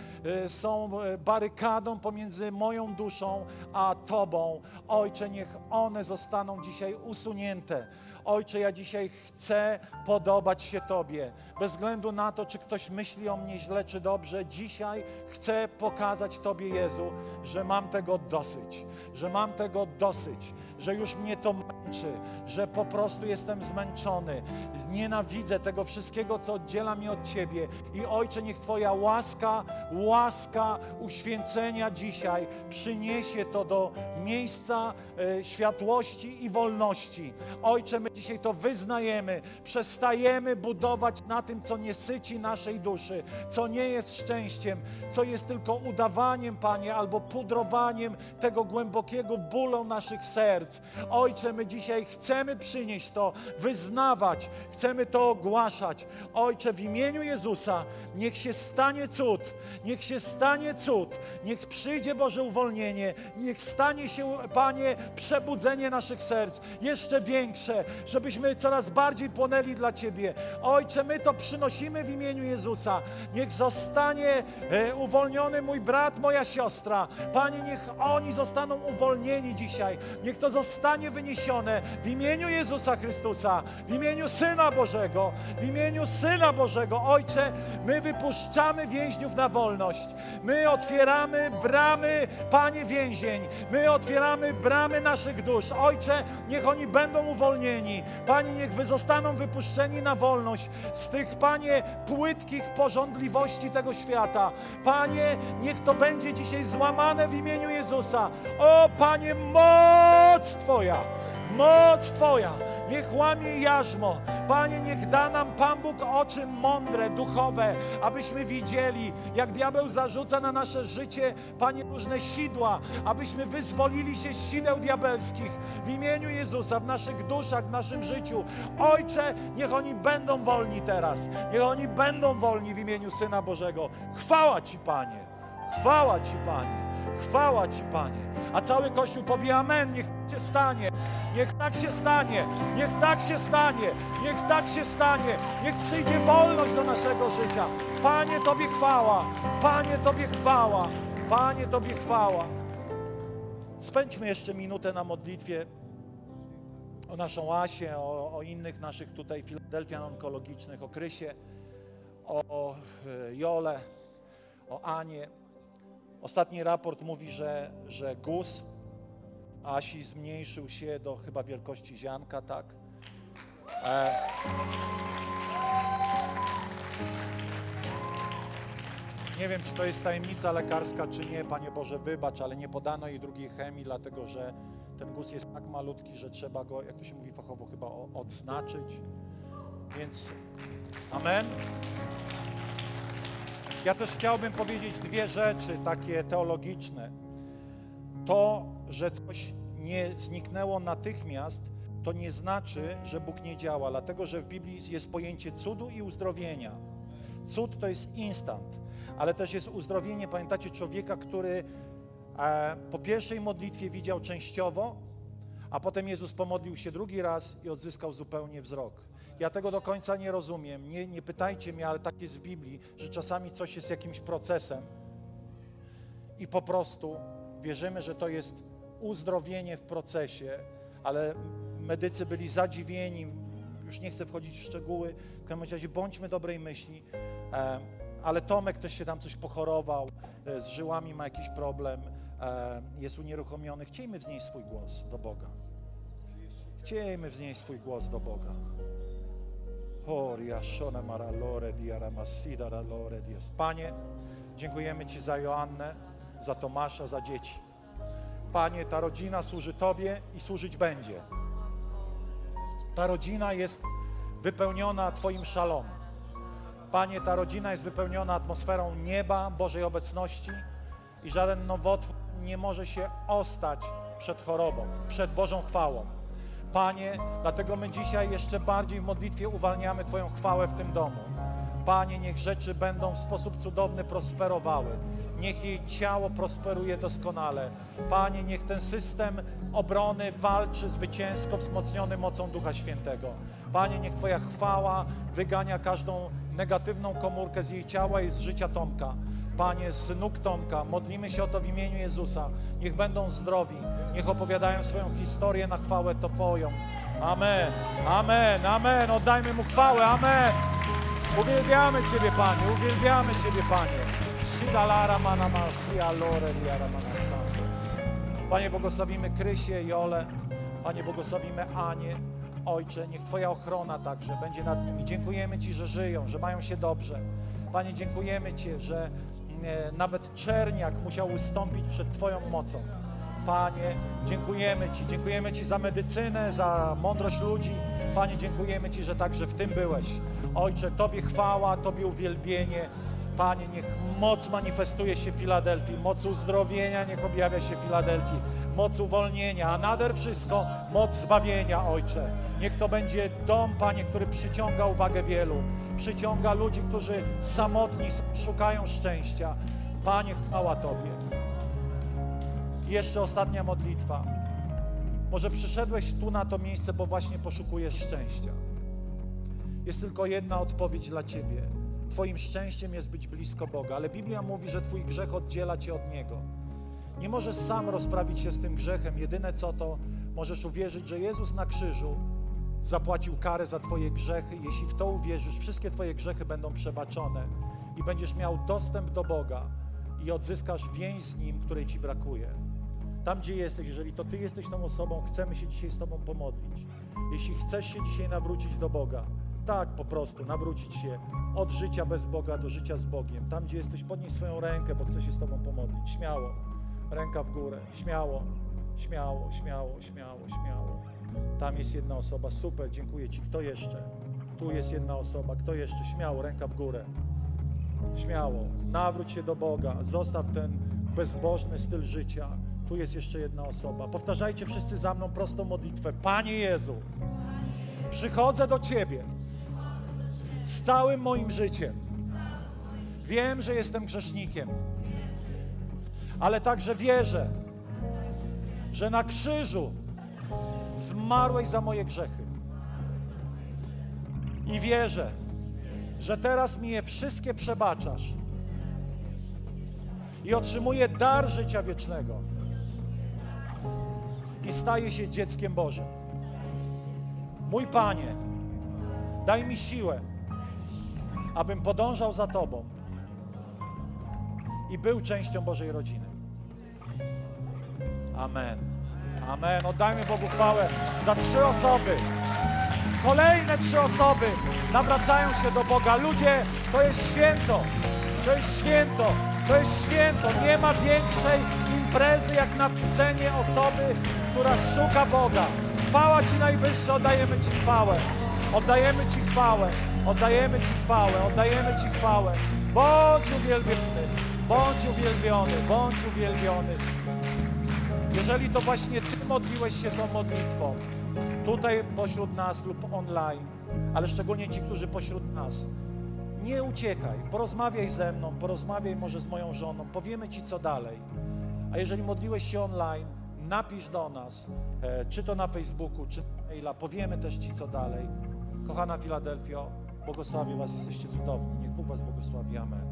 y, są y, barykadą pomiędzy moją duszą a Tobą, Ojcze, niech one zostaną dzisiaj usunięte. Ojcze, ja dzisiaj chcę podobać się Tobie. Bez względu na to, czy ktoś myśli o mnie źle czy dobrze, dzisiaj chcę pokazać Tobie, Jezu, że mam tego dosyć, że mam tego dosyć, że już mnie to męczy, że po prostu jestem zmęczony. Nienawidzę tego wszystkiego, co oddziela mnie od Ciebie. I Ojcze, niech Twoja łaska, łaska uświęcenia dzisiaj przyniesie to do miejsca e, światłości i wolności. Ojcze, my dzisiaj to wyznajemy. Przestajemy budować na tym, co nie syci naszej duszy, co nie jest szczęściem, co jest tylko udawaniem, Panie, albo pudrowaniem tego głębokiego bólu naszych serc. Ojcze, my dzisiaj chcemy przynieść to, wyznawać, chcemy to ogłaszać. Ojcze, w imieniu Jezusa, niech się stanie cud, niech się stanie cud, niech przyjdzie Boże uwolnienie, niech stanie się, Panie, przebudzenie naszych serc, jeszcze większe, żebyśmy coraz bardziej płonęli dla Ciebie. Ojcze, my to przynosimy w imieniu Jezusa. Niech zostanie e, uwolniony mój brat, moja siostra. Panie, niech oni zostaną uwolnieni dzisiaj. Niech to zostanie wyniesione w imieniu Jezusa Chrystusa, w imieniu Syna Bożego, w imieniu Syna Bożego. Ojcze, my wypuszczamy więźniów na wolność. My otwieramy bramy, Panie, więzień. My otwieramy bramy naszych dusz. Ojcze, niech oni będą uwolnieni. Panie, niech wy zostaną wypuszczeni na wolność z tych, Panie, płytkich porządliwości tego świata. Panie, niech to będzie dzisiaj złamane w imieniu Jezusa. O, Panie, moc Twoja, moc Twoja niech łamie jarzmo. Panie, niech da nam Pan Bóg oczy mądre, duchowe, abyśmy widzieli, jak diabeł zarzuca na nasze życie, Panie, różne sidła, abyśmy wyzwolili się z sideł diabelskich w imieniu Jezusa, w naszych duszach, w naszym życiu. Ojcze, niech oni będą wolni teraz, niech oni będą wolni w imieniu Syna Bożego. Chwała Ci, Panie, chwała Ci, Panie, chwała Ci, Panie. A cały Kościół powie Amen, niech się stanie. Niech tak się stanie, niech tak się stanie, niech tak się stanie, niech przyjdzie wolność do naszego życia. Panie, Tobie chwała, Panie, Tobie chwała, Panie, Tobie chwała. Spędźmy jeszcze minutę na modlitwie o naszą Asię, o, o innych naszych tutaj Filadelfian onkologicznych, o Krysie, o, e, Jole, o Anię. Ostatni raport mówi, że, że GUS Asi zmniejszył się do chyba wielkości zianka, tak? E... Nie wiem, czy to jest tajemnica lekarska, czy nie, Panie Boże, wybacz, ale nie podano jej drugiej chemii, dlatego że ten guz jest tak malutki, że trzeba go, jak to się mówi fachowo, chyba odznaczyć. Więc amen. Ja też chciałbym powiedzieć dwie rzeczy takie teologiczne. To, że coś nie zniknęło natychmiast, to nie znaczy, że Bóg nie działa, dlatego że w Biblii jest pojęcie cudu i uzdrowienia. Cud to jest instant, ale też jest uzdrowienie, pamiętacie, człowieka, który e, po pierwszej modlitwie widział częściowo, a potem Jezus pomodlił się drugi raz i odzyskał zupełnie wzrok. Ja tego do końca nie rozumiem. Nie, nie pytajcie mnie, ale tak jest w Biblii, że czasami coś jest jakimś procesem i po prostu wierzymy, że to jest uzdrowienie w procesie, ale medycy byli zadziwieni. Już nie chcę wchodzić w szczegóły. W każdym razie bądźmy dobrej myśli. E, ale Tomek też się tam coś pochorował, e, z żyłami ma jakiś problem, e, jest unieruchomiony. Chciejmy wznieść swój głos do Boga. Chciejmy wznieść swój głos do Boga. Panie, dziękujemy Ci za Joannę, za Tomasza, za dzieci. Panie, ta rodzina służy Tobie i służyć będzie. Ta rodzina jest wypełniona Twoim szalom. Panie, ta rodzina jest wypełniona atmosferą nieba, Bożej obecności i żaden nowotwór nie może się ostać przed chorobą, przed Bożą chwałą. Panie, dlatego my dzisiaj jeszcze bardziej w modlitwie uwalniamy Twoją chwałę w tym domu. Panie, niech rzeczy będą w sposób cudowny prosperowały. Niech jej ciało prosperuje doskonale. Panie, niech ten system obrony walczy zwycięsko, wzmocniony mocą Ducha Świętego. Panie, niech Twoja chwała wygania każdą negatywną komórkę z jej ciała i z życia Tomka. Panie, nóg Tomka, modlimy się o to w imieniu Jezusa. Niech będą zdrowi, niech opowiadają swoją historię na chwałę Twoją. Amen, amen, amen. Oddajmy Mu chwałę, amen. Uwielbiamy Ciebie, Panie, uwielbiamy Ciebie, Panie. Shidalara manama sialore liara manasande. Panie, błogosławimy Krysię i Ole. Panie, błogosławimy Anię. Ojcze, niech Twoja ochrona także będzie nad nimi. Dziękujemy Ci, że żyją, że mają się dobrze. Panie, dziękujemy Ci, że nawet czerniak musiał ustąpić przed Twoją mocą. Panie, dziękujemy Ci, dziękujemy Ci za medycynę, za mądrość ludzi. Panie, dziękujemy Ci, że także w tym byłeś. Ojcze, Tobie chwała, Tobie uwielbienie. Panie, niech moc manifestuje się w Filadelfii, moc uzdrowienia niech objawia się w Filadelfii, moc uwolnienia, a nader wszystko moc zbawienia, Ojcze. Niech to będzie dom, Panie, który przyciąga uwagę wielu, przyciąga ludzi, którzy samotni szukają szczęścia. Panie, chwała Tobie. I jeszcze ostatnia modlitwa. Może przyszedłeś tu na to miejsce, bo właśnie poszukujesz szczęścia. Jest tylko jedna odpowiedź dla Ciebie. Twoim szczęściem jest być blisko Boga, ale Biblia mówi, że Twój grzech oddziela Cię od Niego. Nie możesz sam rozprawić się z tym grzechem. Jedyne co to, możesz uwierzyć, że Jezus na krzyżu zapłacił karę za Twoje grzechy. Jeśli w to uwierzysz, wszystkie Twoje grzechy będą przebaczone i będziesz miał dostęp do Boga i odzyskasz więź z Nim, której Ci brakuje. Tam, gdzie jesteś, jeżeli to Ty jesteś tą osobą, chcemy się dzisiaj z Tobą pomodlić. Jeśli chcesz się dzisiaj nawrócić do Boga, tak po prostu, nawrócić się od życia bez Boga do życia z Bogiem. Tam, gdzie jesteś, podnieś swoją rękę, bo chcę się z Tobą pomodlić. Śmiało, ręka w górę, śmiało, śmiało, śmiało, śmiało, śmiało. Tam jest jedna osoba, super, dziękuję Ci. Kto jeszcze? Tu jest jedna osoba, kto jeszcze? Śmiało, ręka w górę. Śmiało, nawróć się do Boga, zostaw ten bezbożny styl życia. Tu jest jeszcze jedna osoba. Powtarzajcie wszyscy za mną prostą modlitwę. Panie Jezu, przychodzę do Ciebie z całym moim życiem. Wiem, że jestem grzesznikiem, ale także wierzę, że na krzyżu zmarłeś za moje grzechy. I wierzę, że teraz mi je wszystkie przebaczasz i otrzymuję dar życia wiecznego i staję się dzieckiem Bożym. Mój Panie, daj mi siłę, abym podążał za Tobą i był częścią Bożej rodziny. Amen. Amen. Oddajmy Bogu chwałę za trzy osoby. Kolejne trzy osoby nawracają się do Boga. Ludzie, to jest święto. To jest święto. To jest święto. Nie ma większej imprezy jak nawrócenie osoby, która szuka Boga. Chwała Ci najwyższa, oddajemy Ci chwałę. Oddajemy Ci chwałę. Oddajemy Ci chwałę. Oddajemy Ci chwałę. Bądź uwielbiony. Bądź uwielbiony. Bądź uwielbiony. Jeżeli to właśnie Ty modliłeś się tą modlitwą, tutaj pośród nas lub online, ale szczególnie ci, którzy pośród nas, nie uciekaj, porozmawiaj ze mną, porozmawiaj może z moją żoną, powiemy Ci co dalej. A jeżeli modliłeś się online, napisz do nas, e, czy to na Facebooku, czy na maila, powiemy też Ci co dalej. Kochana Filadelfio, błogosławię Was, jesteście cudowni. Niech Bóg Was błogosławi. Amen.